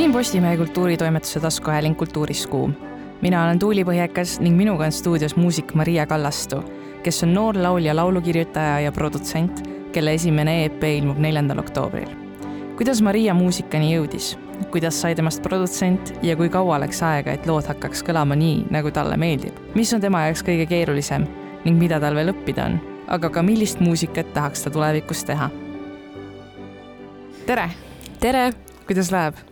siin Postimehe kultuuritoimetuse taskuhääling Kultuuris Kuum. mina olen Tuuli Põhjakas ning minuga on stuudios muusik Maria Kallastu, kes on noor laulja, laulukirjutaja ja produtsent, kelle esimene EP ilmub neljandal oktoobril. kuidas Maria muusikani jõudis, kuidas sai temast produtsent ja kui kaua läks aega, et lood hakkaks kõlama nii, nagu talle meeldib? mis on tema jaoks kõige keerulisem ning mida tal veel õppida on, aga ka millist muusikat tahaks ta tulevikus teha? tere! tere! kuidas läheb?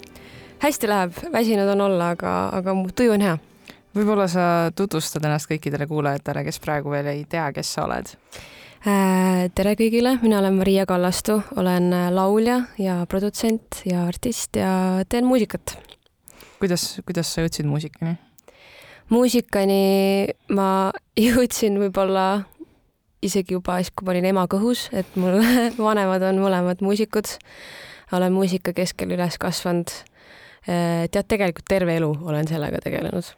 Hästi läheb, väsinud on olla, aga, aga mu tuju on hea. võib-olla sa tutvustad ennast kõikidele kuulajatele, kes praegu veel ei tea, kes sa oled äh,? tere kõigile, mina olen Maria Kallastu, olen laulja ja produtsent ja artist ja teen muusikat. kuidas, kuidas sa jõudsid muusikani? muusikani ma jõudsin võib-olla isegi juba siis, kui ma olin ema kõhus, et mul vanemad on mõlemad muusikud. olen muusika keskel üles kasvanud Äh, tead, tegelikult terve elu olen sellega tegelenud.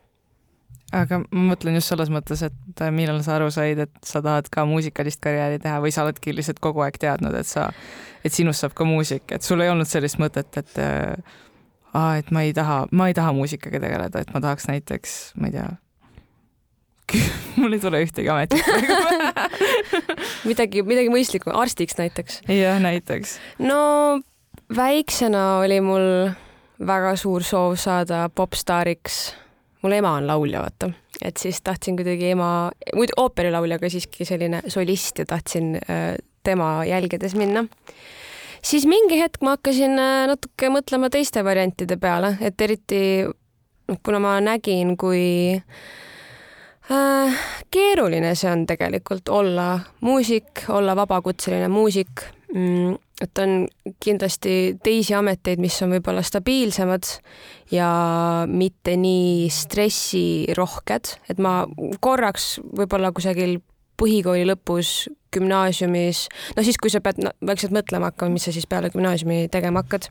aga ma mõtlen just selles mõttes, et äh, millal sa aru said, et sa tahad ka muusikalist karjääri teha või sa oledki lihtsalt kogu aeg teadnud, et sa, et sinust saab ka muusik, et sul ei olnud sellist mõtet, et äh, aa, et ma ei taha, ma ei taha muusikaga tegeleda, et ma tahaks näiteks, ma ei tea, mul ei tule ühtegi ametit midagi, midagi mõistlikku, arstiks näiteks. jah, näiteks. no väiksena oli mul väga suur soov saada popstaariks. mul ema on laulja, vaata, et siis tahtsin kuidagi ema, muidu ooperilaulja, aga siiski selline solist ja tahtsin äh, tema jälgedes minna. siis mingi hetk ma hakkasin äh, natuke mõtlema teiste variantide peale, et eriti kuna ma nägin, kui äh, keeruline see on tegelikult olla muusik, olla vabakutseline muusik et on kindlasti teisi ameteid, mis on võib-olla stabiilsemad ja mitte nii stressirohked, et ma korraks võib-olla kusagil põhikooli lõpus, gümnaasiumis, no siis, kui sa pead no, vaikselt mõtlema hakkama, mis sa siis peale gümnaasiumi tegema hakkad.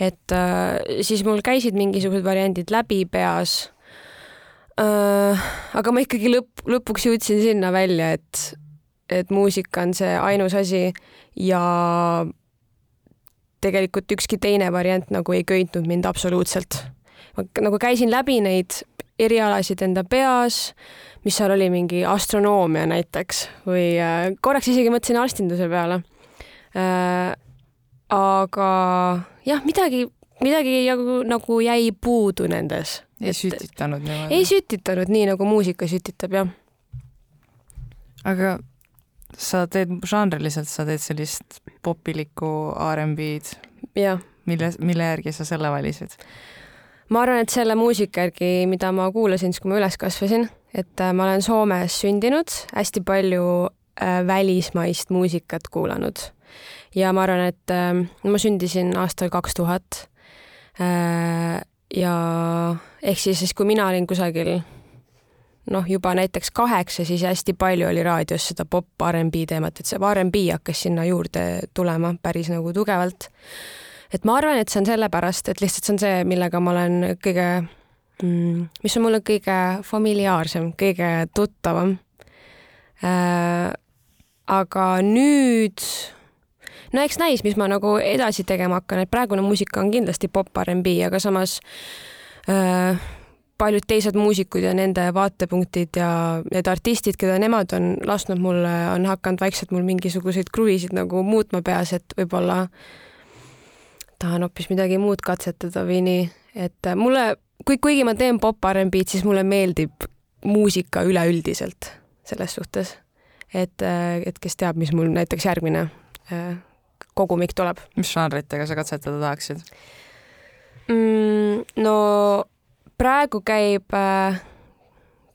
et äh, siis mul käisid mingisugused variandid läbi peas äh,. aga ma ikkagi lõpp, lõpuks jõudsin sinna välja, et, et muusika on see ainus asi ja tegelikult ükski teine variant nagu ei köitnud mind absoluutselt. ma nagu käisin läbi neid erialasid enda peas, mis seal oli, mingi astronoomia näiteks või äh, korraks isegi mõtlesin arstinduse peale äh,. aga jah, midagi, midagi nagu, nagu jäi puudu nendes. ei sütitanud niimoodi? ei sütitanud nii, nagu muusika sütitab, jah. aga sa teed žanriliselt, sa teed sellist popilikku R'n'B-d. mille, mille järgi sa selle valisid? ma arvan, et selle muusika järgi, mida ma kuulasin siis, kui ma üles kasvasin, et äh, ma olen Soomes sündinud, hästi palju äh, välismaist muusikat kuulanud ja ma arvan, et äh, ma sündisin aastal kaks tuhat ja ehk siis, siis kui mina olin kusagil noh, juba näiteks kaheksa, siis hästi palju oli raadios seda pop R'n'B teemat, et see R'n'B hakkas sinna juurde tulema päris nagu tugevalt. et ma arvan, et see on sellepärast, et lihtsalt see on see, millega ma olen kõige mm,, mis on mulle kõige familiaarsem, kõige tuttavam äh,. aga nüüd no eks näis, mis ma nagu edasi tegema hakkan, et praegune muusika on kindlasti pop R'n'B, aga samas äh, paljud teised muusikud ja nende vaatepunktid ja need artistid, keda nemad on lasknud mulle, on hakanud vaikselt mul mingisuguseid kruvisid nagu muutma peas, et võib-olla tahan hoopis midagi muud katsetada või nii, et mulle, kui, kuigi ma teen pop R'n'B-d, siis mulle meeldib muusika üleüldiselt selles suhtes. et, et kes teab, mis mul näiteks järgmine äh, kogumik tuleb. mis žanritega sa katsetada tahaksid mm,? no praegu käib äh,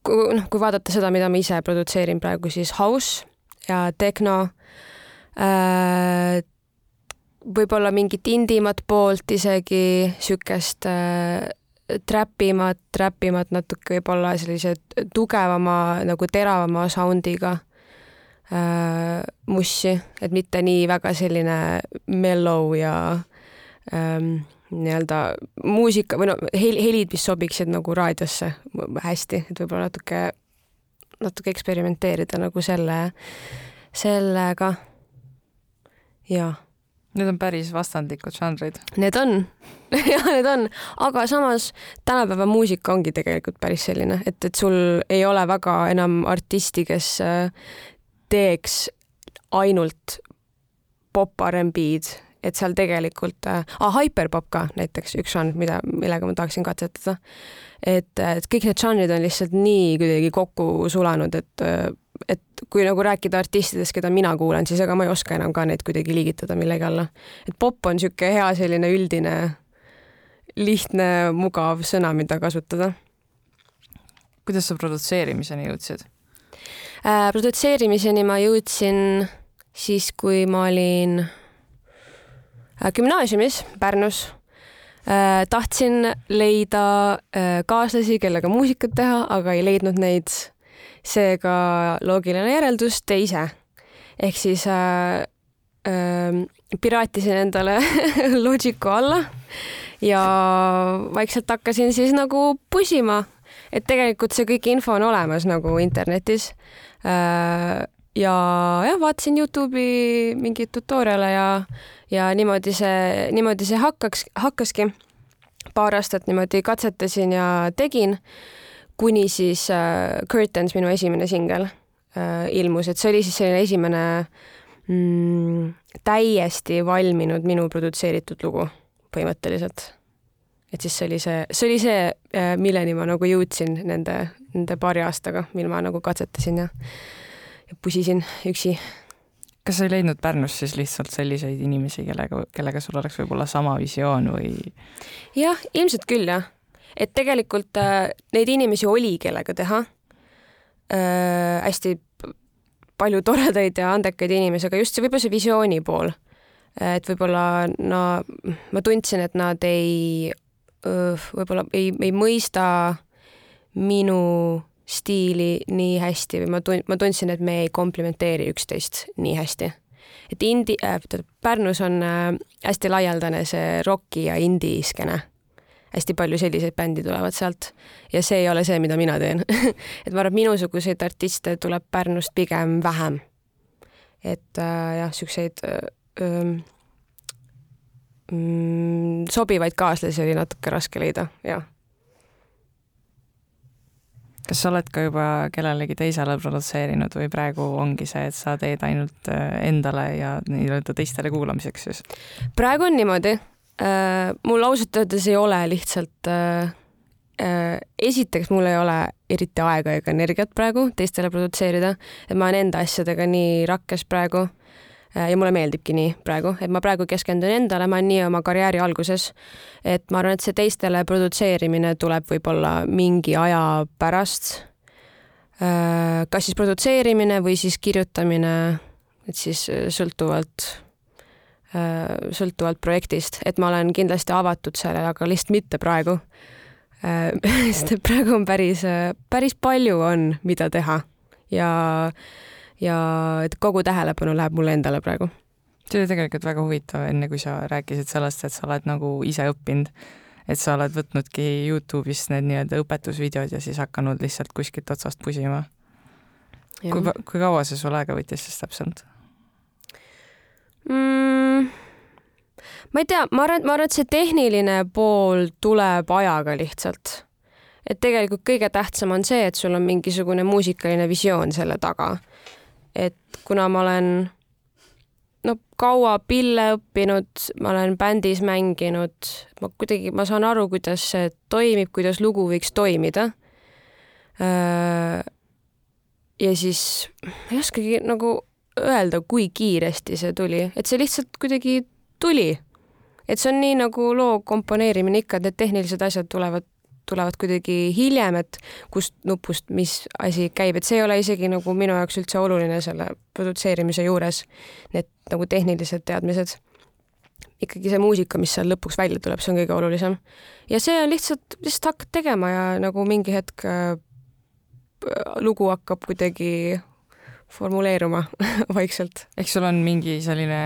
kui noh, kui vaadata seda, mida ma ise produtseerin praegu, siis house ja tehno äh,, võib-olla mingit indimat poolt isegi, niisugust äh, trapimat, trapimat natuke võib-olla sellise tugevama nagu teravama sound'iga äh, mussi, et mitte nii väga selline mellow ja ähm, nii-öelda muusika või no hel-, helid, mis sobiksid nagu raadiosse hästi, et võib-olla natuke, natuke eksperimenteerida nagu selle, sellega. jaa. Need on päris vastandlikud žanrid. Need on jah, need on, aga samas tänapäeva muusika ongi tegelikult päris selline, et, et sul ei ole väga enam artisti, kes äh, teeks ainult pop R'n'B-d, et seal tegelikult äh,, hyperpop ka näiteks üks žanr, mida, millega ma tahaksin katsetada. et, et kõik need žanrid on lihtsalt nii kuidagi kokku sulanud, et äh, et kui nagu rääkida artistidest, keda mina kuulan, siis ega ma ei oska enam ka neid kuidagi liigitada millegi alla. et pop on niisugune hea selline üldine, lihtne, mugav sõna, mida kasutada. kuidas sa produtseerimiseni jõudsid äh,? produtseerimiseni ma jõudsin siis, kui ma olin äh, gümnaasiumis Pärnus äh,. tahtsin leida äh, kaaslasi, kellega muusikat teha, aga ei leidnud neid seega loogiline järeldus, tee ise. ehk siis äh, äh, piraatisin endale Logicu alla ja vaikselt hakkasin siis nagu pusima, et tegelikult see kõik info on olemas nagu internetis äh,. Ja jah, vaatasin Youtube'i mingeid tutorial'e ja, ja niimoodi see, niimoodi see hakkaks, hakkaski. paar aastat niimoodi katsetasin ja tegin kuni siis äh, Curtains, minu esimene singel äh, ilmus, et see oli siis selline esimene mm, täiesti valminud minu produtseeritud lugu põhimõtteliselt. et siis see oli see, see oli see äh,, milleni ma nagu jõudsin nende, nende paari aastaga, mil ma nagu katsetasin ja, ja pusisin üksi. kas sa ei leidnud Pärnus siis lihtsalt selliseid inimesi, kellega, kellega sul oleks võib-olla sama visioon või? jah, ilmselt küll jah et tegelikult äh, neid inimesi oli, kellega teha äh,. hästi palju toredaid ja andekaid inimesi, aga just see võib-olla see visiooni pool. et võib-olla no ma tundsin, et nad ei, võib-olla ei, ei mõista minu stiili nii hästi või ma tund-, ma tundsin, et me ei komplimenteeri üksteist nii hästi. et indi- äh,, Pärnus on äh, hästi laialdane see roki ja indie skeene hästi palju selliseid bändi tulevad sealt ja see ei ole see, mida mina teen et ma arvan, et minusuguseid artiste tuleb Pärnust pigem vähem. et äh, jah, siukseid äh, mm, sobivaid kaaslasi oli natuke raske leida, jah kas sa oled ka juba kellelegi teisele produtseerinud või praegu ongi see, et sa teed ainult äh, endale ja nii-öelda teistele kuulamiseks siis? praegu on niimoodi, Äh, mul ausalt öeldes ei ole lihtsalt äh, esiteks mul ei ole eriti aega ega energiat praegu teistele produtseerida, et ma olen enda asjadega nii rakkes praegu ja mulle meeldibki nii praegu, et ma praegu keskendun endale, ma olen nii oma karjääri alguses, et ma arvan, et see teistele produtseerimine tuleb võib-olla mingi aja pärast. kas siis produtseerimine või siis kirjutamine, et siis sõltuvalt Äh, sõltuvalt projektist, et ma olen kindlasti avatud sellele, aga lihtsalt mitte praegu. Äh, sest praegu on päris, päris palju on, mida teha ja, ja et kogu tähelepanu läheb mulle endale praegu. see oli tegelikult väga huvitav, enne kui sa rääkisid sellest, et sa oled nagu ise õppinud, et sa oled võtnudki Youtube'ist need nii-öelda õpetusvideod ja siis hakanud lihtsalt kuskilt otsast pusima. kui, kui kaua see sul aega võttis siis täpselt? mm,? ma ei tea, ma arvan, ma arvan, et see tehniline pool tuleb ajaga lihtsalt. et tegelikult kõige tähtsam on see, et sul on mingisugune muusikaline visioon selle taga. Et kuna ma olen no kaua pille õppinud, ma olen bändis mänginud, ma kuidagi, ma saan aru, kuidas see toimib, kuidas lugu võiks toimida. ja siis ma ei oskagi nagu öelda, kui kiiresti see tuli, et see lihtsalt kuidagi tuli. et see on nii nagu loo komponeerimine ikka, et need tehnilised asjad tulevad, tulevad kuidagi hiljem, et kust nupust mis asi käib, et see ei ole isegi nagu minu jaoks üldse oluline selle produtseerimise juures, need nagu tehnilised teadmised. ikkagi see muusika, mis seal lõpuks välja tuleb, see on kõige olulisem. ja see on lihtsalt, lihtsalt hakkad tegema ja nagu mingi hetk äh, lugu hakkab kuidagi formuleeruma vaikselt. ehk sul on mingi selline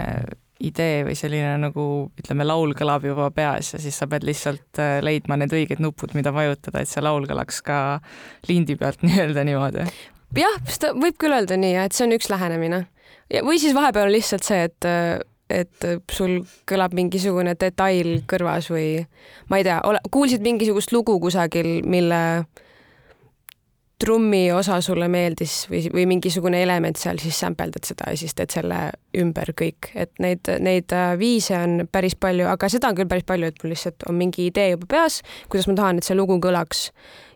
idee või selline nagu ütleme, laul kõlab juba peas ja siis sa pead lihtsalt äh, leidma need õiged nupud, mida vajutada, et see laul kõlaks ka lindi pealt nii-öelda niimoodi. jah, seda võib küll öelda nii, et see on üks lähenemine. või siis vahepeal on lihtsalt see, et, et sul kõlab mingisugune detail kõrvas või ma ei tea, kuulsid mingisugust lugu kusagil, mille trummi osa sulle meeldis või, või mingisugune element seal, siis sampeldad seda ja siis teed selle ümber kõik, et neid, neid äh, viise on päris palju, aga seda on küll päris palju, et mul lihtsalt on mingi idee juba peas, kuidas ma tahan, et see lugu kõlaks.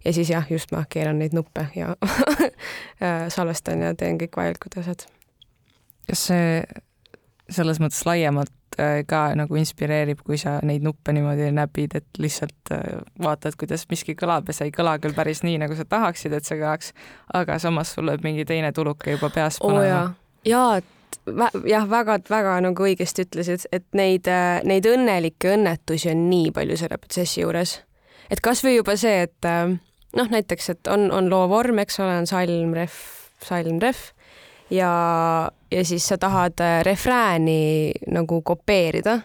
ja siis jah, just ma keeran neid nuppe ja salvestan ja teen kõik vajalikud asjad. kas see selles mõttes laiemalt äh, ka nagu inspireerib, kui sa neid nuppe niimoodi näpid, et lihtsalt äh, vaatad, kuidas miski kõlab ja see ei kõla küll päris nii, nagu sa tahaksid, et see kõlaks, aga samas sul lööb mingi teine tuluke juba peas panema oh,. jaa, jaa, jah, väga-väga nagu õigesti ütlesid, et neid, äh, neid õnnelikke õnnetusi on nii palju selle protsessi juures. et kasvõi juba see, et noh, näiteks, et on, on loo vorm, eks ole, on salm, ref, salm, ref ja, ja siis sa tahad äh, refrääni nagu kopeerida,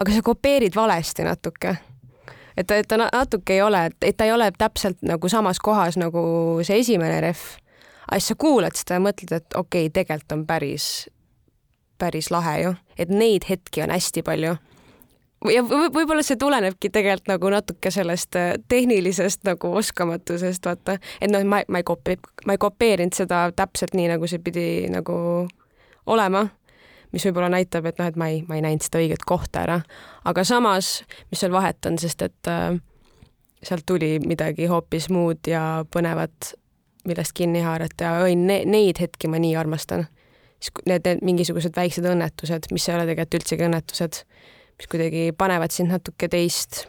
aga sa kopeerid valesti natuke. et ta, et ta natuke ei ole, et ta ei ole täpselt nagu samas kohas nagu see esimene ref. aga siis sa kuulad seda ja mõtled, et okei okay,, tegelikult on päris, päris lahe ju, et neid hetki on hästi palju ja võib-olla see tulenebki tegelikult nagu natuke sellest äh, tehnilisest nagu oskamatusest, vaata, et noh, ma, ma ei kopi-, ma ei kopeerinud seda täpselt nii, nagu see pidi nagu olema, mis võib-olla näitab, et noh, et ma ei, ma ei näinud seda õiget kohta ära, aga samas, mis seal vahet on, sest et äh, sealt tuli midagi hoopis muud ja põnevat, millest kinni haarata ja oi ne,, neid hetki ma nii armastan. siis need, need mingisugused väiksed õnnetused, mis ei ole tegelikult üldsegi õnnetused mis kuidagi panevad sind natuke teist,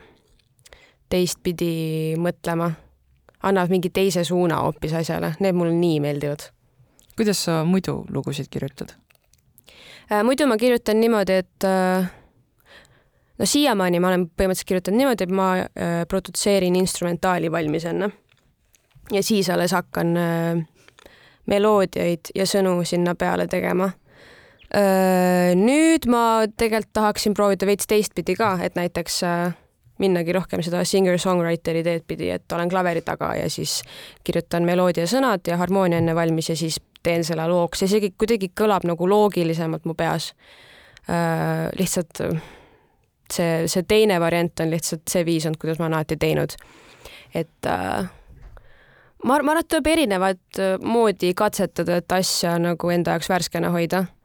teistpidi mõtlema, annavad mingi teise suuna hoopis asjale, need mulle nii meeldivad. kuidas sa muidu lugusid kirjutad äh,? muidu ma kirjutan niimoodi, et äh, no siiamaani ma olen põhimõtteliselt kirjutanud niimoodi, et ma äh, produtseerin instrumentaali valmis enne ja siis alles hakkan äh, meloodiaid ja sõnu sinna peale tegema nüüd ma tegelikult tahaksin proovida veits teistpidi ka, et näiteks minnagi rohkem seda singer-songwriteri teed pidi, et olen klaveri taga ja siis kirjutan meloodia sõnad ja harmoonia enne valmis ja siis teen selle looks isegi kuidagi kõlab nagu loogilisemalt mu peas. lihtsalt see, see teine variant on lihtsalt see viis olnud, kuidas ma olen alati teinud. et äh, ma, ma arvan, et tuleb erinevat moodi katsetada, et asja nagu enda jaoks värskena hoida Äh,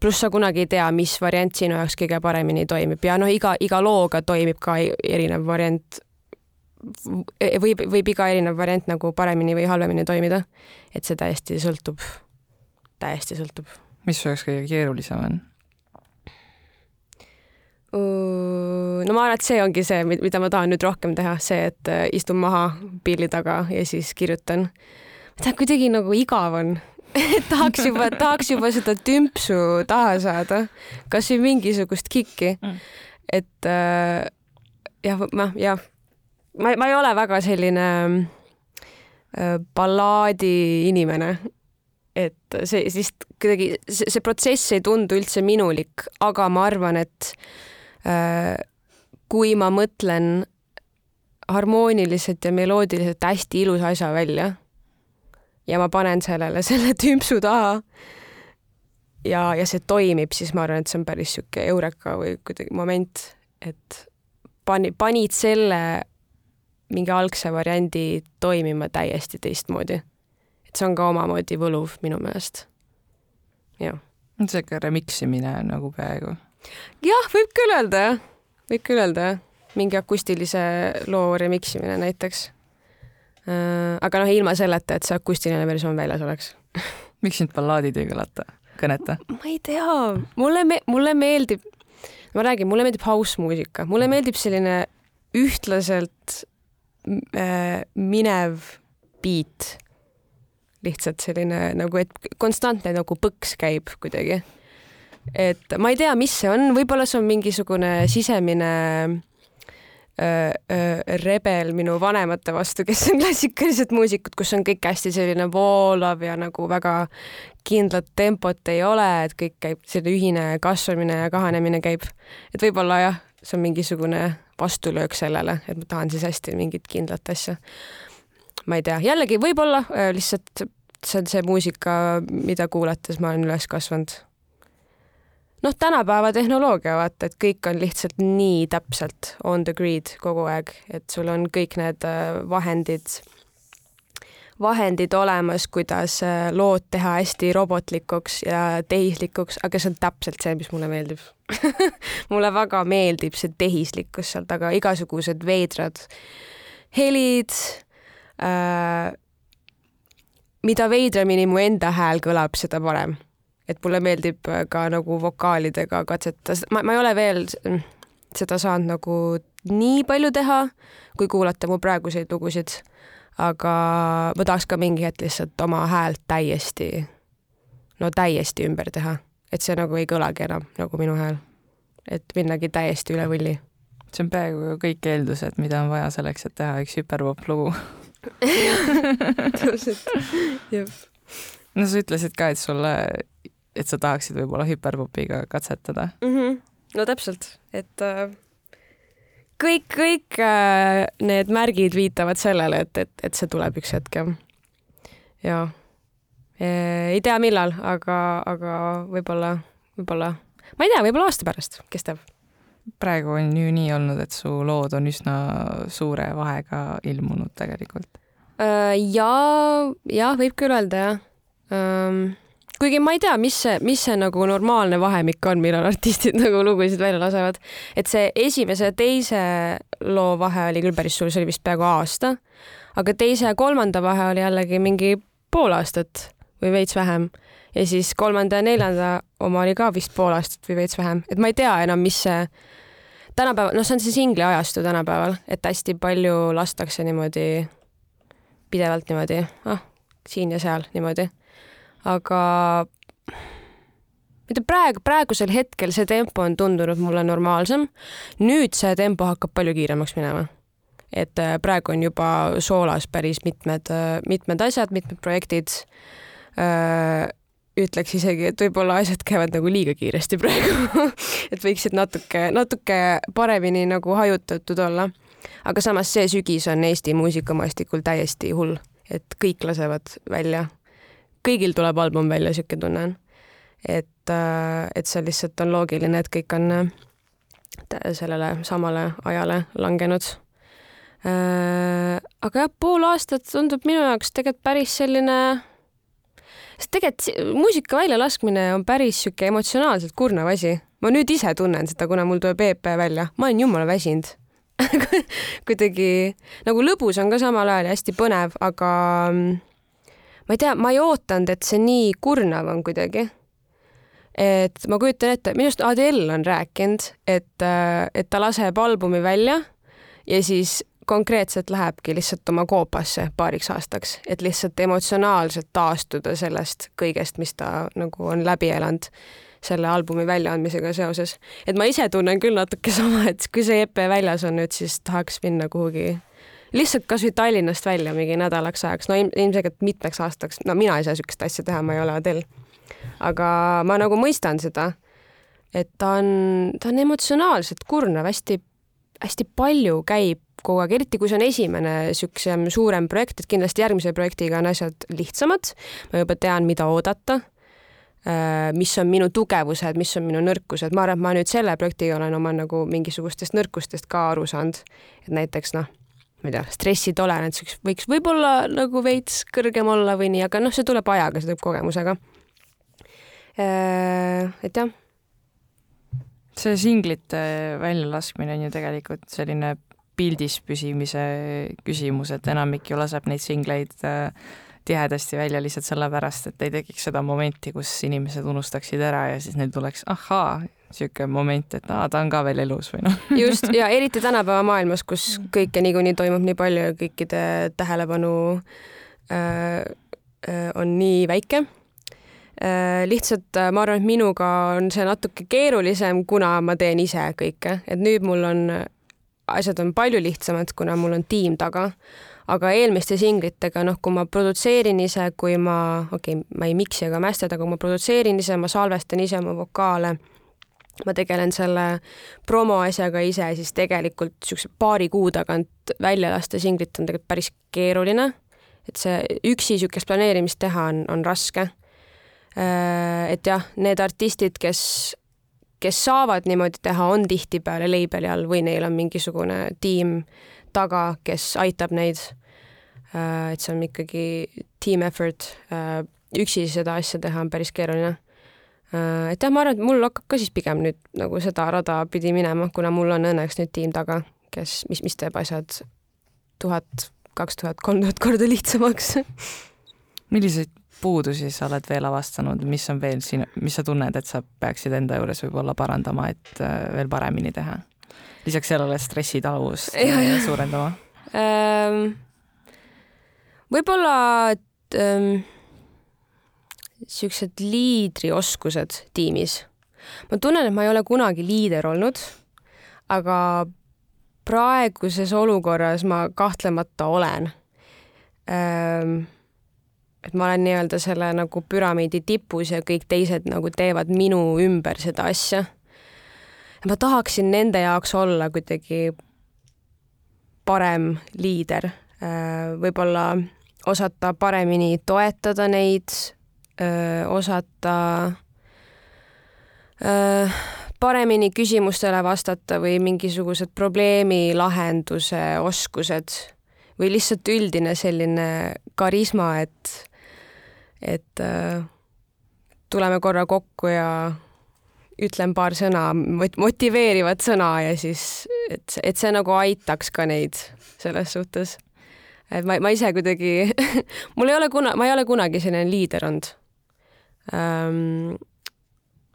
pluss sa kunagi ei tea, mis variant sinu jaoks kõige paremini toimib ja noh, iga, iga looga toimib ka erinev variant. võib, võib iga erinev variant nagu paremini või halvemini toimida. et see täiesti sõltub, täiesti sõltub. mis su jaoks kõige keerulisem on? no ma arvan, et see ongi see, mida ma tahan nüüd rohkem teha, see, et äh, istun maha pilli taga ja siis kirjutan. tean, kuidagi nagu igav on tahaks juba, tahaks juba seda tümpsu taha saada, kasvõi mingisugust kikki. Mm.. et äh, jah, ma jah, ma, ma ei ole väga selline äh, ballaadi inimene. et see siis kuidagi, see, protsess ei tundu üldse minulik, aga ma arvan, et äh, kui ma mõtlen harmooniliselt ja meloodiliselt hästi ilusa asja välja ja ma panen sellele selle tümpsu taha ja, ja see toimib, siis ma arvan, et see on päris niisugune eureka või kuidagi moment, et pani, panid selle mingi algse variandi toimima täiesti teistmoodi. et see on ka omamoodi võluv minu meelest. jah. see ikka remix imine nagu peaaegu. jah, võib küll öelda võib küll öelda mingi akustilise loo remix imine näiteks aga noh, ilma selleta, et see akustiline versioon väljas oleks miks sind ballaadid ei kõlata, kõneta? ma ei tea, mulle me-, mulle meeldib, ma räägin, mulle meeldib house muusika, mulle meeldib selline ühtlaselt äh, minev beat. lihtsalt selline nagu, et konstantne nagu põks käib kuidagi. et ma ei tea, mis see on, võib-olla see on mingisugune sisemine rebel minu vanemate vastu, kes on klassikalised muusikud, kus on kõik hästi selline voolav ja nagu väga kindlat tempot ei ole, et kõik käib, selline ühine kasvamine ja kahanemine käib. et võib-olla jah, see on mingisugune vastulöök sellele, et ma tahan siis hästi mingit kindlat asja. ma ei tea, jällegi võib-olla lihtsalt see on see muusika, mida kuulates ma olen üles kasvanud noh, tänapäeva tehnoloogia, vaata, et kõik on lihtsalt nii täpselt on the grid kogu aeg, et sul on kõik need äh, vahendid, vahendid olemas, kuidas äh, lood teha hästi robotlikuks ja tehislikuks, aga see on täpselt see, mis mulle meeldib mulle väga meeldib see tehislikkus seal taga, igasugused veidrad helid äh,. mida veidramini mu enda hääl kõlab, seda parem. Et mulle meeldib ka nagu vokaalidega katsetada, ma, ma ei ole veel seda saanud nagu nii palju teha, kui kuulata mu praeguseid lugusid. aga ma tahaks ka mingi hetk lihtsalt oma häält täiesti, no täiesti ümber teha, et see nagu ei kõlagi enam nagu minu hääl. et minnagi täiesti üle võlli see on peaaegu kõik eeldused, mida on vaja selleks, et teha üks hüperpop lugu täpselt, jah. no sa ütlesid ka, et sulle, et sa tahaksid võib-olla hüperpopiga katsetada mm. -hmm. no täpselt, et äh, kõik, kõik äh, need märgid viitavad sellele, et, et, et see tuleb üks hetk jah. ja e, ei tea, millal, aga, aga võib-olla, võib-olla, ma ei tea, võib-olla aasta pärast, kes teab praegu on ju nii olnud, et su lood on üsna suure vahega ilmunud tegelikult. Äh, ja, jah, võib küll öelda jah um, kuigi ma ei tea, mis see, mis see nagu normaalne vahemik on, millal artistid nagu lugusid välja lasevad. et see esimese ja teise loo vahe oli küll päris suur, see oli vist peaaegu aasta. aga teise ja kolmanda vahe oli jällegi mingi pool aastat või veits vähem. ja siis kolmanda ja neljanda oma oli ka vist pool aastat või veits vähem, et ma ei tea enam, mis see tänapäeval, noh, see on see singli ajastu tänapäeval, et hästi palju lastakse niimoodi pidevalt niimoodi, ah, siin ja seal niimoodi. Aga mitte praegu, praegusel hetkel see tempo on tundunud mulle normaalsem. nüüd see tempo hakkab palju kiiremaks minema. et äh, praegu on juba soolas päris mitmed, äh, mitmed asjad, mitmed projektid äh, ütleks isegi, et võib-olla asjad käivad nagu liiga kiiresti praegu et võiksid natuke, natuke paremini nagu hajutatud olla. aga samas see sügis on Eesti muusikamaastikul täiesti hull, et kõik lasevad välja. Kõigil tuleb album välja, niisugune tunne on. et, äh, et see lihtsalt on loogiline, et kõik on äh, sellele samale ajale langenud äh, aga jah, pool aastat tundub minu jaoks tegelikult päris selline sest tegelikult muusika väljalaskmine on päris sihuke emotsionaalselt kurnav asi. ma nüüd ise tunnen seda, kuna mul tuleb EP välja, ma olen jumala väsinud kuidagi nagu lõbus on ka samal ajal ja hästi põnev, aga mm, ma ei tea, ma ei ootanud, et see nii kurnav on kuidagi. et ma kujutan ette, minu arust Adele on rääkinud, et, äh, et ta laseb albumi välja ja siis konkreetselt lähebki lihtsalt oma koopasse paariks aastaks, et lihtsalt emotsionaalselt taastuda sellest kõigest, mis ta nagu on läbi elanud selle albumi väljaandmisega seoses. et ma ise tunnen küll natuke sama, et kui see EP väljas on nüüd, siis tahaks minna kuhugi lihtsalt kasvõi Tallinnast välja mingi nädalaks ajaks, no ilmselgelt mitmeks aastaks, no mina ei saa niisugust asja teha, ma ei ole Adele. aga ma nagu mõistan seda, et ta on, ta on emotsionaalselt kurnav, hästi, hästi palju käib kogu aeg, eriti kui see on esimene niisugusem suurem projekt, et kindlasti järgmise projektiga on asjad lihtsamad. ma juba tean, mida oodata. Äh, mis on minu tugevused, mis on minu nõrkused, ma arvan, et ma nüüd selle projektiga olen oma nagu mingisugustest nõrkustest ka aru saanud. et näiteks noh, ma ei tea, stressitolerants võiks võib-olla nagu veits kõrgem olla või nii, aga noh, see tuleb ajaga, see tuleb kogemusega. Äh, et jah see singlite väljalaskmine on ju tegelikult selline pildis püsimise küsimus, et enamik ju laseb neid singleid äh, tihedasti välja lihtsalt sellepärast, et ei tekiks seda momenti, kus inimesed unustaksid ära ja siis neil tuleks ahaa, niisugune moment, et aa, ta on ka veel elus või noh. just, ja eriti tänapäeva maailmas, kus kõike niikuinii toimub nii palju ja kõikide tähelepanu äh, äh, on nii väike äh,. lihtsalt äh, ma arvan, et minuga on see natuke keerulisem, kuna ma teen ise kõike, et nüüd mul on asjad on palju lihtsamad, kuna mul on tiim taga. Aga eelmiste singlitega, noh, kui ma produtseerin ise, kui ma, okei okay,, ma ei miksi ega mästada, kui ma produtseerin ise, ma salvestan ise oma vokaale, ma tegelen selle promo asjaga ise, siis tegelikult niisuguse paari kuu tagant välja lasta singlit on tegelikult päris keeruline. et see üksi niisugust planeerimist teha on, on raske. Äh, et jah, need artistid, kes kes saavad niimoodi teha, on tihtipeale label'i all või neil on mingisugune tiim taga, kes aitab neid. et see on ikkagi team effort, üksi seda asja teha on päris keeruline et jah, ma arvan, et mul hakkab ka siis pigem nüüd nagu seda rada pidi minema, kuna mul on õnneks nüüd tiim taga, kes, mis, mis teeb asjad tuhat, kaks tuhat, kolm tuhat korda lihtsamaks milliseid puudusi sa oled veel avastanud, mis on veel siin, mis sa tunned, et sa peaksid enda juures võib-olla parandama, et äh, veel paremini teha? Lisaks sellele stressitaluvust suurendama ähm,? võib-olla, et ähm, siuksed liidrioskused tiimis. ma tunnen, et ma ei ole kunagi liider olnud, aga praeguses olukorras ma kahtlemata olen ähm, et ma olen nii-öelda selle nagu püramiidi tipus ja kõik teised nagu teevad minu ümber seda asja. Ma tahaksin nende jaoks olla kuidagi parem liider, äh, võib-olla osata paremini toetada neid, äh, osata äh, paremini küsimustele vastata või mingisugused probleemi lahenduse oskused või lihtsalt üldine selline karisma, et et äh, tuleme korra kokku ja ütlen paar sõna, motiveerivat sõna ja siis, et, et see nagu aitaks ka neid selles suhtes. et ma, ma ise kuidagi mul ei ole kuna, ma ei ole kunagi selline liider olnud ähm,.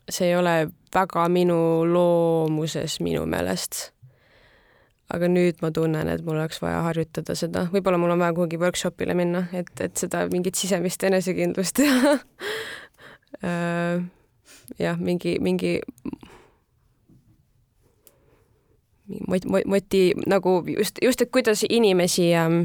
see ei ole väga minu loomuses minu meelest aga nüüd ma tunnen, et mul oleks vaja harjutada seda, võib-olla mul on vaja kuhugi workshopile minna, et, et seda mingit sisemist enesekindlust teha jah, mingi, mingi mot-, moti-, nagu just, just, et kuidas inimesi ähm,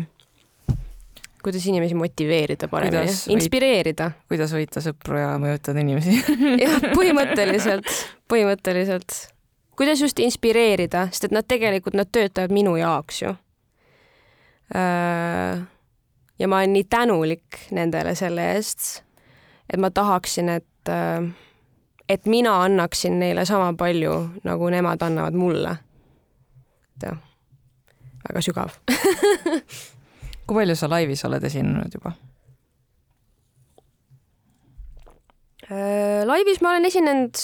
kuidas inimesi motiveerida paremini, inspireerida. kuidas võita sõpru ja mõjutada inimesi jah, põhimõtteliselt, põhimõtteliselt kuidas just inspireerida, sest et nad tegelikult, nad töötavad minu jaoks ju. Äh, ja ma olen nii tänulik nendele selle eest, et ma tahaksin, et, äh, et mina annaksin neile sama palju, nagu nemad annavad mulle. et jah, väga sügav kui palju sa laivis oled esinenud juba? Äh, laivis ma olen esinenud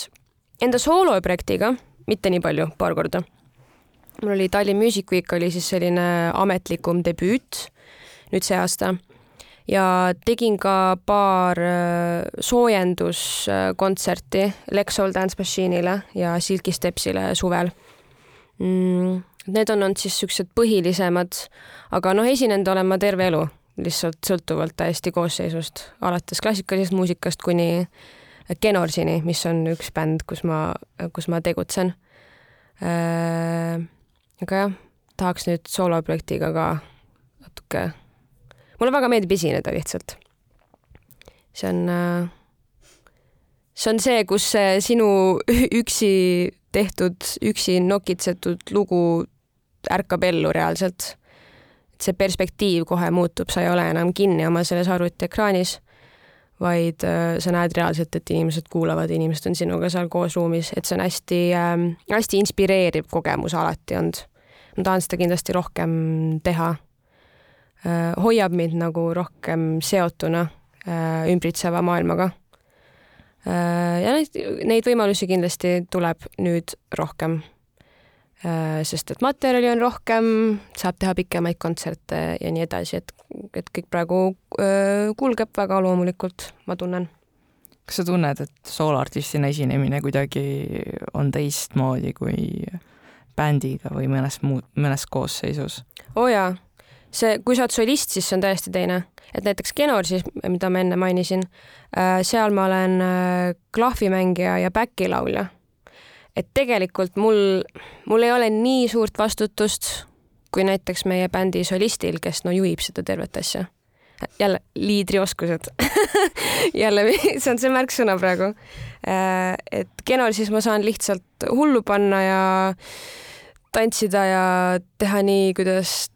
enda sooloprojektiga mitte nii palju, paar korda. mul oli Tallinn Music Week oli siis selline ametlikum debüüt nüüd see aasta ja tegin ka paar äh, soojenduskontserti Lexol Dance Machine'ile ja Silky Stepsile suvel mm,. Need on olnud siis siuksed põhilisemad, aga noh, esinenud olen ma terve elu, lihtsalt sõltuvalt täiesti koosseisust, alates klassikalisest muusikast kuni Genorsini, mis on üks bänd, kus ma, kus ma tegutsen äh,. aga jah, tahaks nüüd sooloprojektiga ka natuke, mulle väga meeldib esineda lihtsalt. see on äh,, see on see, kus see sinu üksi tehtud, üksi nokitsetud lugu ärkab ellu reaalselt. et see perspektiiv kohe muutub, sa ei ole enam kinni oma selles arvutiekraanis vaid äh, sa näed reaalselt, et inimesed kuulavad, inimesed on sinuga seal koos ruumis, et see on hästi äh,, hästi inspireeriv kogemus alati olnud. ma tahan seda kindlasti rohkem teha. Hoiab mind nagu rohkem seotuna äh, ümbritseva maailmaga äh,. ja neid, neid võimalusi kindlasti tuleb nüüd rohkem Äh, sest et materjali on rohkem, saab teha pikemaid kontserte ja nii edasi, et, et kõik praegu kulgeb väga loomulikult, ma tunnen. kas sa tunned, et sooloartistina esinemine kuidagi on teistmoodi kui bändiga või mõnes muu, mõnes koosseisus? oo oh jaa, see, kui sa oled solist, siis see on täiesti teine, et näiteks Genor siis, mida ma enne mainisin, seal ma olen klahvimängija ja back-laulja et tegelikult mul, mul ei ole nii suurt vastutust kui näiteks meie bändi solistil, kes no juhib seda tervet asja. jälle liidrioskused jälle, see on see märksõna praegu. Äh, et Genol siis ma saan lihtsalt hullu panna ja tantsida ja teha nii, kuidas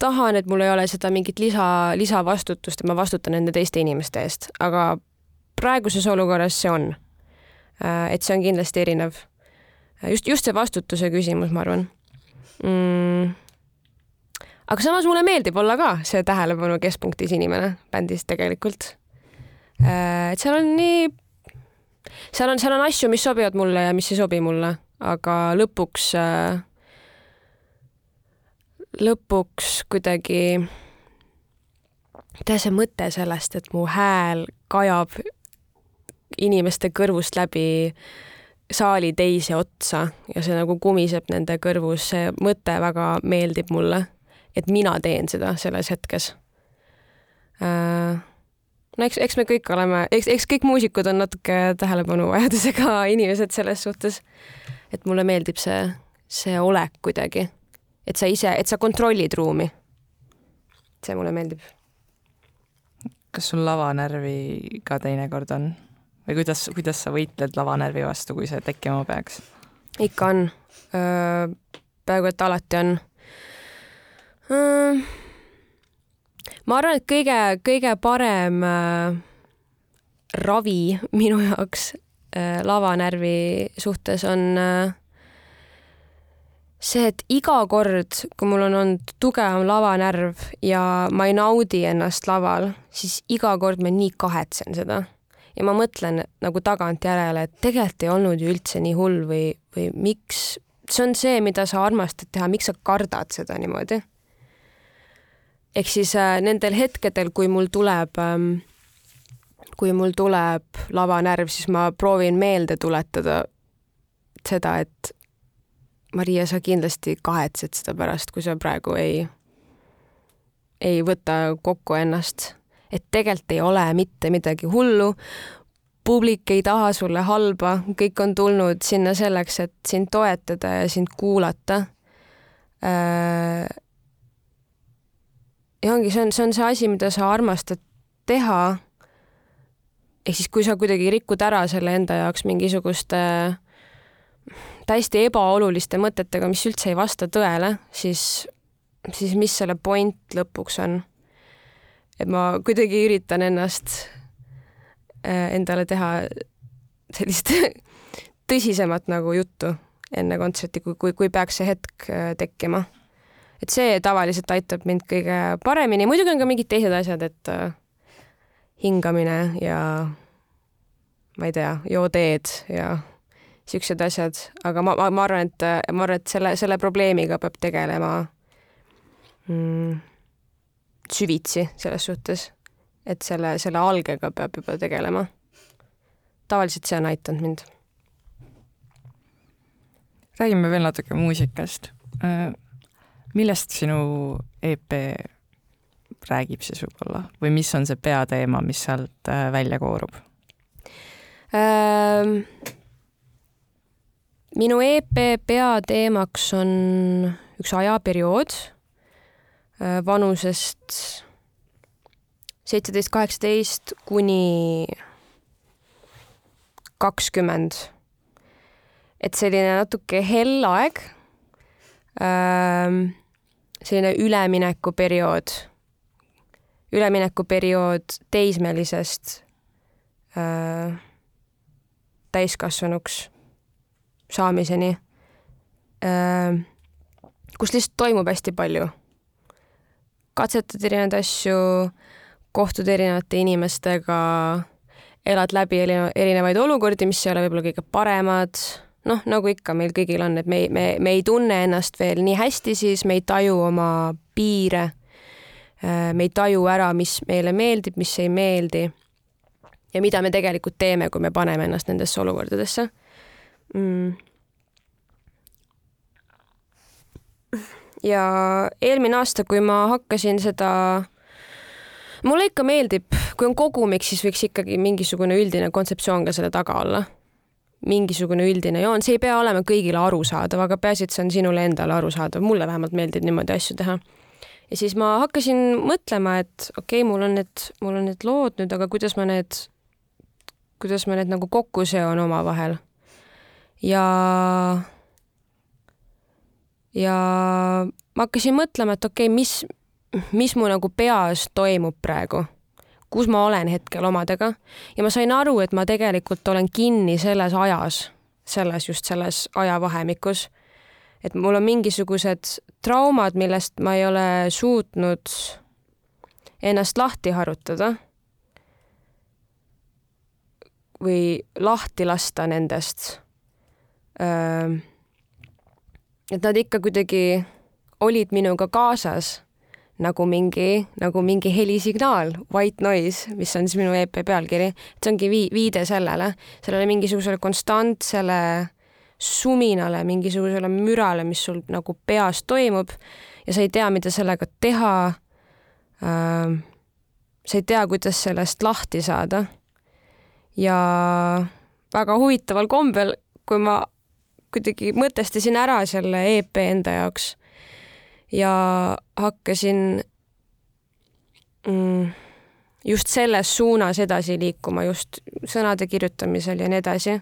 tahan, et mul ei ole seda mingit lisa, lisavastutust, et ma vastutan nende teiste inimeste eest, aga praeguses olukorras see on Äh, et see on kindlasti erinev. just, just see vastutuse küsimus, ma arvan mm.. aga samas mulle meeldib olla ka see tähelepanu keskpunktis inimene bändis tegelikult. Äh, et seal on nii, seal on, seal on asju, mis sobivad mulle ja mis ei sobi mulle, aga lõpuks, äh, lõpuks kuidagi teha see mõte sellest, et mu hääl kajab inimeste kõrvust läbi saali teise otsa ja see nagu kumiseb nende kõrvus, see mõte väga meeldib mulle, et mina teen seda selles hetkes äh,. no eks, eks me kõik oleme, eks, eks kõik muusikud on natuke tähelepanuvajadusega inimesed selles suhtes, et mulle meeldib see, see olek kuidagi, et sa ise, et sa kontrollid ruumi. see mulle meeldib. kas sul lavanärvi ka teinekord on? või kuidas, kuidas sa võitled lavanärvi vastu, kui see tekkima peaks? ikka on. peaaegu et alati on. ma arvan, et kõige, kõige parem ravi minu jaoks lavanärvi suhtes on see, et iga kord, kui mul on olnud tugevam lavanärv ja ma ei naudi ennast laval, siis iga kord ma nii kahetsen seda ja ma mõtlen nagu tagantjärele, et tegelikult ei olnud ju üldse nii hull või, või miks, see on see, mida sa armastad teha, miks sa kardad seda niimoodi? ehk siis äh, nendel hetkedel, kui mul tuleb ähm,, kui mul tuleb lavanärv, siis ma proovin meelde tuletada seda, et Maria, sa kindlasti kahetsed seda pärast, kui sa praegu ei, ei võta kokku ennast et tegelikult ei ole mitte midagi hullu. publik ei taha sulle halba, kõik on tulnud sinna selleks, et sind toetada ja sind kuulata. Äh, ja ongi, see on, see on see asi, mida sa armastad teha. ehk siis, kui sa kuidagi rikud ära selle enda jaoks mingisuguste täiesti ebaoluliste mõtetega, mis üldse ei vasta tõele, siis, siis mis selle point lõpuks on et ma kuidagi üritan ennast äh, endale teha sellist tõsisemat nagu juttu enne kontserti, kui, kui, kui peaks see hetk äh, tekkima. et see tavaliselt aitab mind kõige paremini, muidugi on ka mingid teised asjad, et äh, hingamine ja ma ei tea, joo teed ja siuksed asjad, aga ma, ma, ma arvan, et ma arvan, et selle, selle probleemiga peab tegelema mm, süvitsi selles suhtes, et selle, selle algega peab juba tegelema. tavaliselt see on aidanud mind. räägime veel natuke muusikast. Äh, millest sinu EP räägib siis võib-olla või mis on see peateema, mis sealt äh, välja koorub ähm,? Minu EP peateemaks on üks ajaperiood Äh, vanusest seitseteist, kaheksateist kuni kakskümmend. et selline natuke hell aeg. Ähm, selline üleminekuperiood, üleminekuperiood teismelisest äh, täiskasvanuks saamiseni, kus lihtsalt toimub hästi palju katsetad erinevaid asju, kohtud erinevate inimestega, elad läbi erinevaid olukordi, mis ei ole võib-olla kõige paremad, noh, nagu ikka meil kõigil on, et me, me, me ei tunne ennast veel nii hästi, siis me ei taju oma piire. me ei taju ära, mis meile meeldib, mis ei meeldi. ja mida me tegelikult teeme, kui me paneme ennast nendesse olukordadesse ja eelmine aasta, kui ma hakkasin seda mulle ikka meeldib, kui on kogumik, siis võiks ikkagi mingisugune üldine kontseptsioon ka selle taga olla. mingisugune üldine joon, see ei pea olema kõigile arusaadav, aga peaasi, et see on sinule endale arusaadav, mulle vähemalt meeldib niimoodi asju teha. ja siis ma hakkasin mõtlema, et okei okay,, mul on need, mul on need lood nüüd, aga kuidas ma need, kuidas ma need nagu kokku seon omavahel. Ja ja ma hakkasin mõtlema, et okei okay,, mis, mis mu nagu peas toimub praegu, kus ma olen hetkel omadega ja ma sain aru, et ma tegelikult olen kinni selles ajas, selles, just selles ajavahemikus. et mul on mingisugused traumad, millest ma ei ole suutnud ennast lahti harutada või lahti lasta nendest. Et nad ikka kuidagi olid minuga kaasas nagu mingi, nagu mingi helisignaal, white noise, mis on siis minu EP pealkiri, et see ongi vii-, viide sellele, sellele mingisugusele konstantsele suminale, mingisugusele mürale, mis sul nagu peas toimub ja sa ei tea, mida sellega teha äh,. sa ei tea, kuidas sellest lahti saada. ja väga huvitaval kombel, kui ma kuidagi mõtestasin ära selle EP enda jaoks ja hakkasin mm, just selles suunas edasi liikuma, just sõnade kirjutamisel ja nii edasi,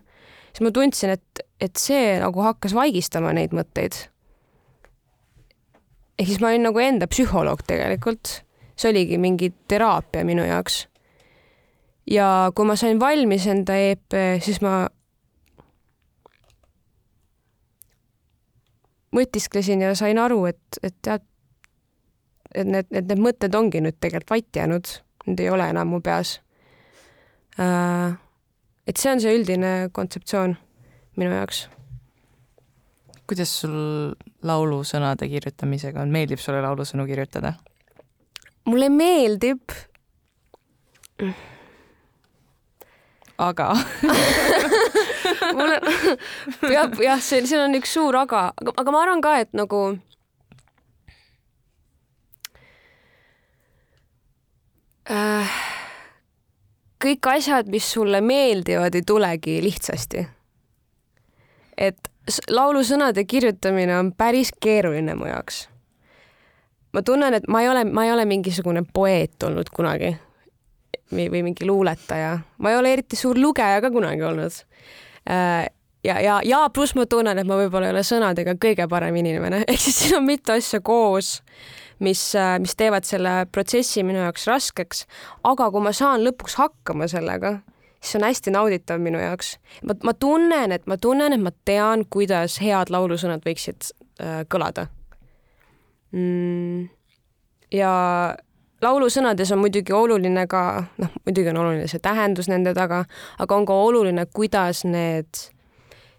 siis ma tundsin, et, et see nagu hakkas vaigistama neid mõtteid. ehk siis ma olin nagu enda psühholoog tegelikult, see oligi mingi teraapia minu jaoks. ja kui ma sain valmis enda EP, siis ma mõtisklesin ja sain aru, et, et tead, et need, et need mõtted ongi nüüd tegelikult vait jäänud, need ei ole enam mu peas. Äh, et see on see üldine kontseptsioon minu jaoks. kuidas sul laulusõnade kirjutamisega on, meeldib sulle laulusõnu kirjutada? mulle meeldib. aga mul on, peab jah, see, siin on üks suur aga, aga, aga ma arvan ka, et nagu äh, kõik asjad, mis sulle meeldivad, ei tulegi lihtsasti. et laulusõnade kirjutamine on päris keeruline mu jaoks. ma tunnen, et ma ei ole, ma ei ole mingisugune poeet olnud kunagi või, või mingi luuletaja, ma ei ole eriti suur lugeja ka kunagi olnud ja, ja, ja pluss ma tunnen, et ma võib-olla ei ole sõnadega kõige parem inimene, ehk siis siin on mitu asja koos, mis, äh, mis teevad selle protsessi minu jaoks raskeks. aga kui ma saan lõpuks hakkama sellega, siis on hästi nauditav minu jaoks. ma, ma tunnen, et ma tunnen, et ma tean, kuidas head laulusõnad võiksid äh, kõlada mm,. ja laulusõnades on muidugi oluline ka, noh, muidugi on oluline see tähendus nende taga, aga on ka oluline, kuidas need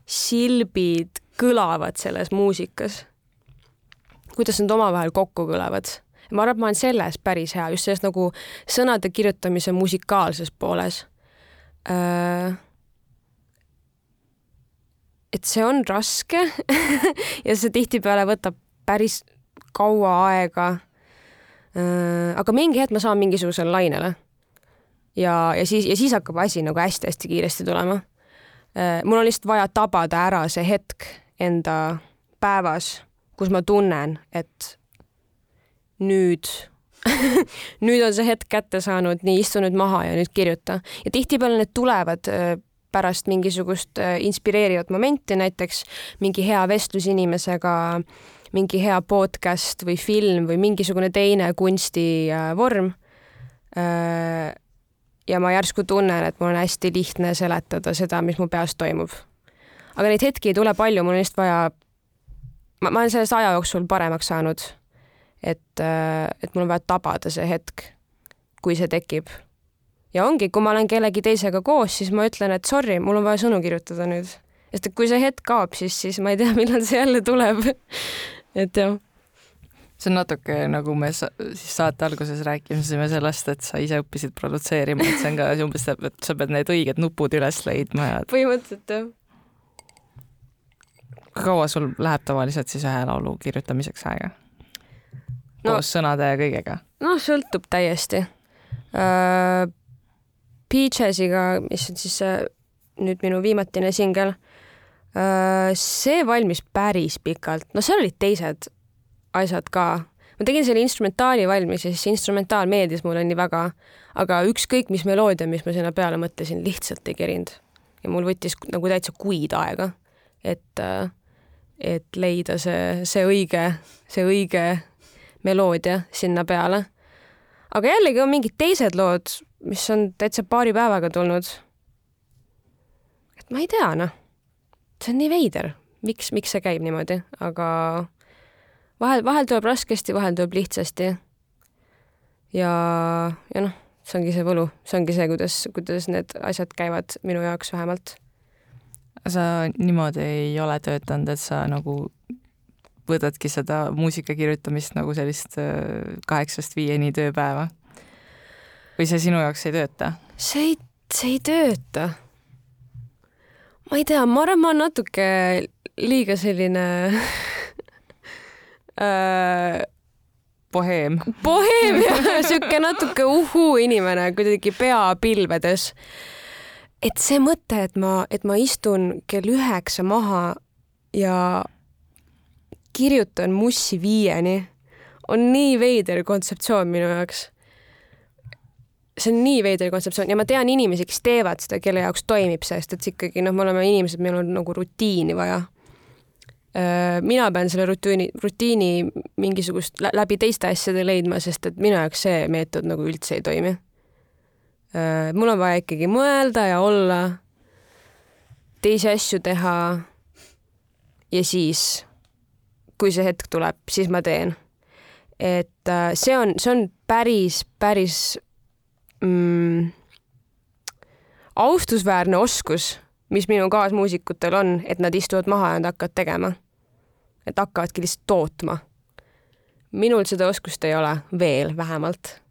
silbid kõlavad selles muusikas. kuidas nad omavahel kokku kõlavad. ma arvan, et ma olen selles päris hea, just selles nagu sõnade kirjutamise musikaalses pooles. Äh, et see on raske ja see tihtipeale võtab päris kaua aega aga mingi hetk ma saan mingisugusele lainele. ja, ja siis, ja siis hakkab asi nagu hästi-hästi kiiresti tulema. Äh, mul on lihtsalt vaja tabada ära see hetk enda päevas, kus ma tunnen, et nüüd nüüd on see hetk kätte saanud, nii istu nüüd maha ja nüüd kirjuta. ja tihtipeale need tulevad äh, pärast mingisugust inspireerivat momenti, näiteks mingi hea vestlus inimesega äh, mingi hea podcast või film või mingisugune teine kunstivorm. Äh, ja ma järsku tunnen, et mul on hästi lihtne seletada seda, mis mu peas toimub. aga neid hetki ei tule palju, mul on lihtsalt vaja, ma, ma olen sellest aja jooksul paremaks saanud. et, äh, et mul on vaja tabada see hetk, kui see tekib ja ongi, kui ma olen kellegi teisega koos, siis ma ütlen, et sorry, mul on vaja sõnu kirjutada nüüd. sest et kui see hetk kaob, siis, siis ma ei tea, millal see jälle tuleb et jah see on natuke nagu me sa siis saate alguses rääkisime sellest, et sa ise õppisid produtseerima, et see on ka umbes, et sa pead need õiged nupud üles leidma ja. põhimõtteliselt jah. kui kaua sul läheb tavaliselt siis ühe laulu kirjutamiseks aega no,? koos sõnade ja kõigega? noh, sõltub täiesti uh,. Peachesiga, mis on siis uh, nüüd minu viimatine singel Äh, see valmis päris pikalt, no seal olid teised asjad ka. ma tegin selle instrumentaali valmis ja siis instrumentaal meeldis mulle nii väga, aga ükskõik mis meloodia, mis ma sinna peale mõtlesin, lihtsalt ei kerinud. ja mul võttis nagu täitsa kuid aega, et, äh, et leida see, see õige, see õige meloodia sinna peale. aga jällegi on mingid teised lood, mis on täitsa paari päevaga tulnud. et ma ei tea, noh see on nii veider, miks, miks see käib niimoodi, aga vahel, vahel tuleb raskesti, vahel tuleb lihtsasti. ja, ja noh, see ongi see võlu, see ongi see, kuidas, kuidas need asjad käivad minu jaoks vähemalt. sa niimoodi ei ole töötanud, et sa nagu võtadki seda muusika kirjutamist nagu sellist äh, kaheksast viieni tööpäeva? või see sinu jaoks ei tööta? see ei, see ei tööta. Ma ei tea, ma arvan, ma olen natuke liiga selline äh, boheem. boheem jah, sihuke natuke uhuu inimene, kuidagi pea pilvedes. et see mõte, et ma, et ma istun kell üheksa maha ja kirjutan mussi viieni, on nii veider kontseptsioon minu jaoks. See on nii veider kontseptsioon ja ma tean inimesi, kes teevad seda, kelle jaoks toimib see, sest et ikkagi noh, me oleme inimesed, meil on nagu rutiini vaja. mina pean selle rutiini, rutiini mingisugust läbi teiste asjade leidma, sest et minu jaoks see meetod nagu üldse ei toimi. mul on vaja ikkagi mõelda ja olla, teisi asju teha ja siis kui see hetk tuleb, siis ma teen. et äh, see on, see on päris, päris mm, austusväärne oskus, mis minu kaasmuusikutel on, et nad istuvad maha ja nad hakkavad tegema. et hakkavadki lihtsalt tootma. minul seda oskust ei ole, veel vähemalt.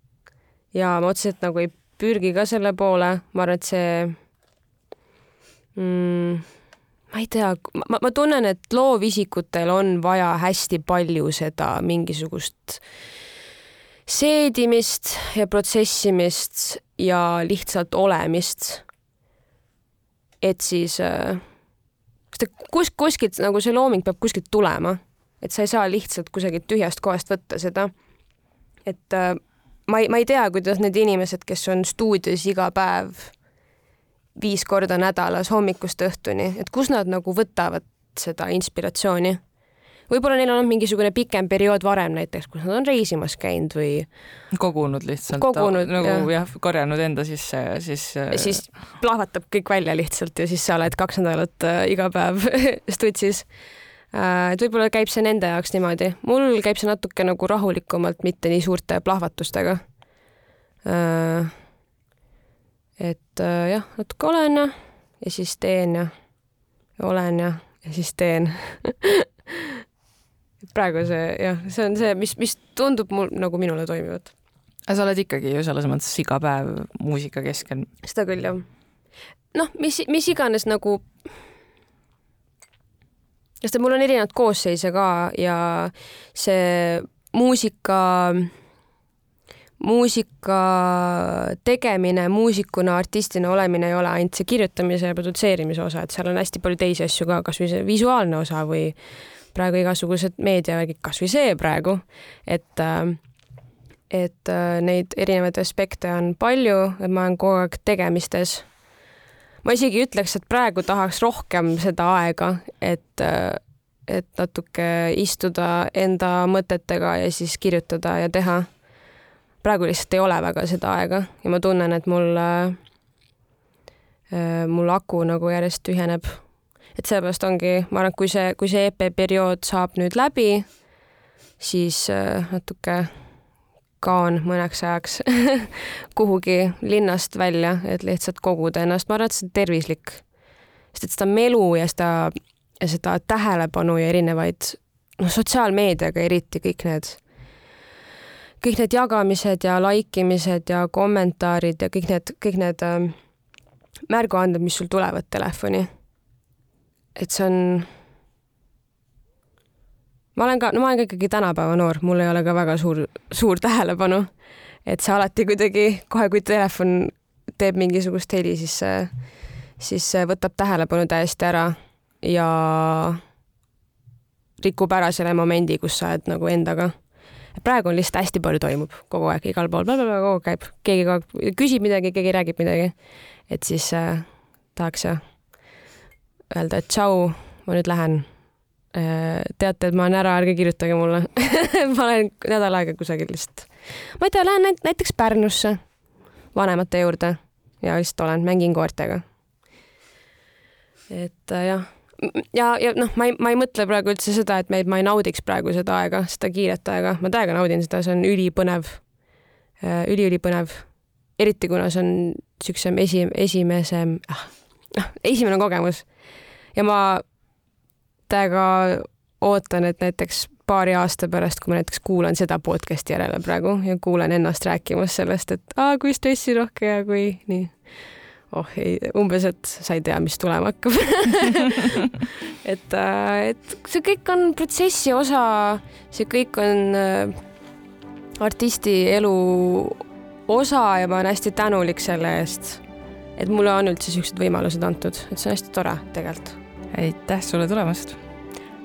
ja ma otseselt nagu ei pürgi ka selle poole, ma arvan, et see mm, ma ei tea, ma, ma tunnen, et loovisikutel on vaja hästi palju seda mingisugust seedimist ja protsessimist ja lihtsalt olemist. et siis äh, kus, kuskilt nagu see looming peab kuskilt tulema, et sa ei saa lihtsalt kusagilt tühjast kohast võtta seda. et äh, ma ei, ma ei tea, kuidas need inimesed, kes on stuudios iga päev viis korda nädalas hommikust õhtuni, et kus nad nagu võtavad seda inspiratsiooni. Võib-olla neil on olnud mingisugune pikem periood varem näiteks, kus nad on reisimas käinud või kogunud lihtsalt. kogunud nagu jah ja, korjanud enda sisse ja siis. ja siis plahvatab kõik välja lihtsalt ja siis sa oled kaks nädalat äh, iga päev stutsis äh,. et võib-olla käib see nende jaoks niimoodi, mul käib see natuke nagu rahulikumalt, mitte nii suurte plahvatustega äh, et äh, jah, natuke olen ja, ja siis teen ja olen ja, ja siis teen praegu see jah, see on see, mis, mis tundub mul nagu minule toimivat. aga sa oled ikkagi ju selles mõttes iga päev muusika keskel. seda küll jah. noh, mis, mis iganes nagu sest et mul on erinevaid koosseise ka ja see muusika muusika tegemine, muusikuna, artistina olemine ei ole ainult see kirjutamise ja produtseerimise osa, et seal on hästi palju teisi asju ka, kasvõi see visuaalne osa või praegu igasugused meediavärgid, kasvõi see praegu, et et neid erinevaid aspekte on palju, et ma olen kogu aeg tegemistes. ma isegi ütleks, et praegu tahaks rohkem seda aega, et et natuke istuda enda mõtetega ja siis kirjutada ja teha praegu lihtsalt ei ole väga seda aega ja ma tunnen, et mul äh,, mul aku nagu järjest tühjeneb. Et sellepärast ongi, ma arvan, et kui see, kui see EP periood saab nüüd läbi, siis äh, natuke kaon mõneks ajaks kuhugi linnast välja, et lihtsalt koguda ennast, ma arvan, et see on tervislik. sest et seda melu ja seda, seda tähelepanu ja erinevaid, noh, sotsiaalmeediaga eriti kõik need kõik need jagamised ja like imised ja kommentaarid ja kõik need, kõik need äh, märguanded, mis sul tulevad telefoni. Et see on. ma olen ka, no ma olen ka ikkagi tänapäeva noor, mul ei ole ka väga suur, suur tähelepanu. et see alati kuidagi kohe, kui telefon teeb mingisugust heli, siis see, siis see võtab tähelepanu täiesti ära ja rikub ära selle momendi, kus sa oled nagu endaga praegu on lihtsalt hästi palju toimub kogu aeg, igal pool, kogu aeg käib, keegi kogu aeg küsib midagi, keegi räägib midagi. et siis äh, tahaks jah öelda, et tšau, ma nüüd lähen äh,. teate, et ma olen ära, ärge kirjutage mulle ma olen nädal aega kusagil lihtsalt. ma ei tea, lähen näiteks Pärnusse vanemate juurde ja lihtsalt olen, mängin koertega. et äh, jah, ja, ja noh, ma ei, ma ei mõtle praegu üldse seda, et me, ma ei naudiks praegu seda aega, seda kiiret aega, ma täiega naudin seda, see on ülipõnev üli,, üli-ülipõnev. eriti kuna see on niisugusem esi, esimesem ah,, noh, esimene kogemus ja ma täiega ootan, et näiteks paari aasta pärast, kui ma näiteks kuulan seda podcast'i järele praegu ja kuulen ennast rääkimas sellest, et aa, kui stressirohke ja kui nii. oh ei, umbes, et sa ei tea, mis tulema hakkab et, äh, et see kõik on protsessi osa, see kõik on äh, artisti elu osa ja ma olen hästi tänulik selle eest, et mulle on üldse siuksed võimalused antud, et see on hästi tore tegelikult. Aitäh sulle tulemast!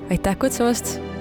aitäh kutsumast!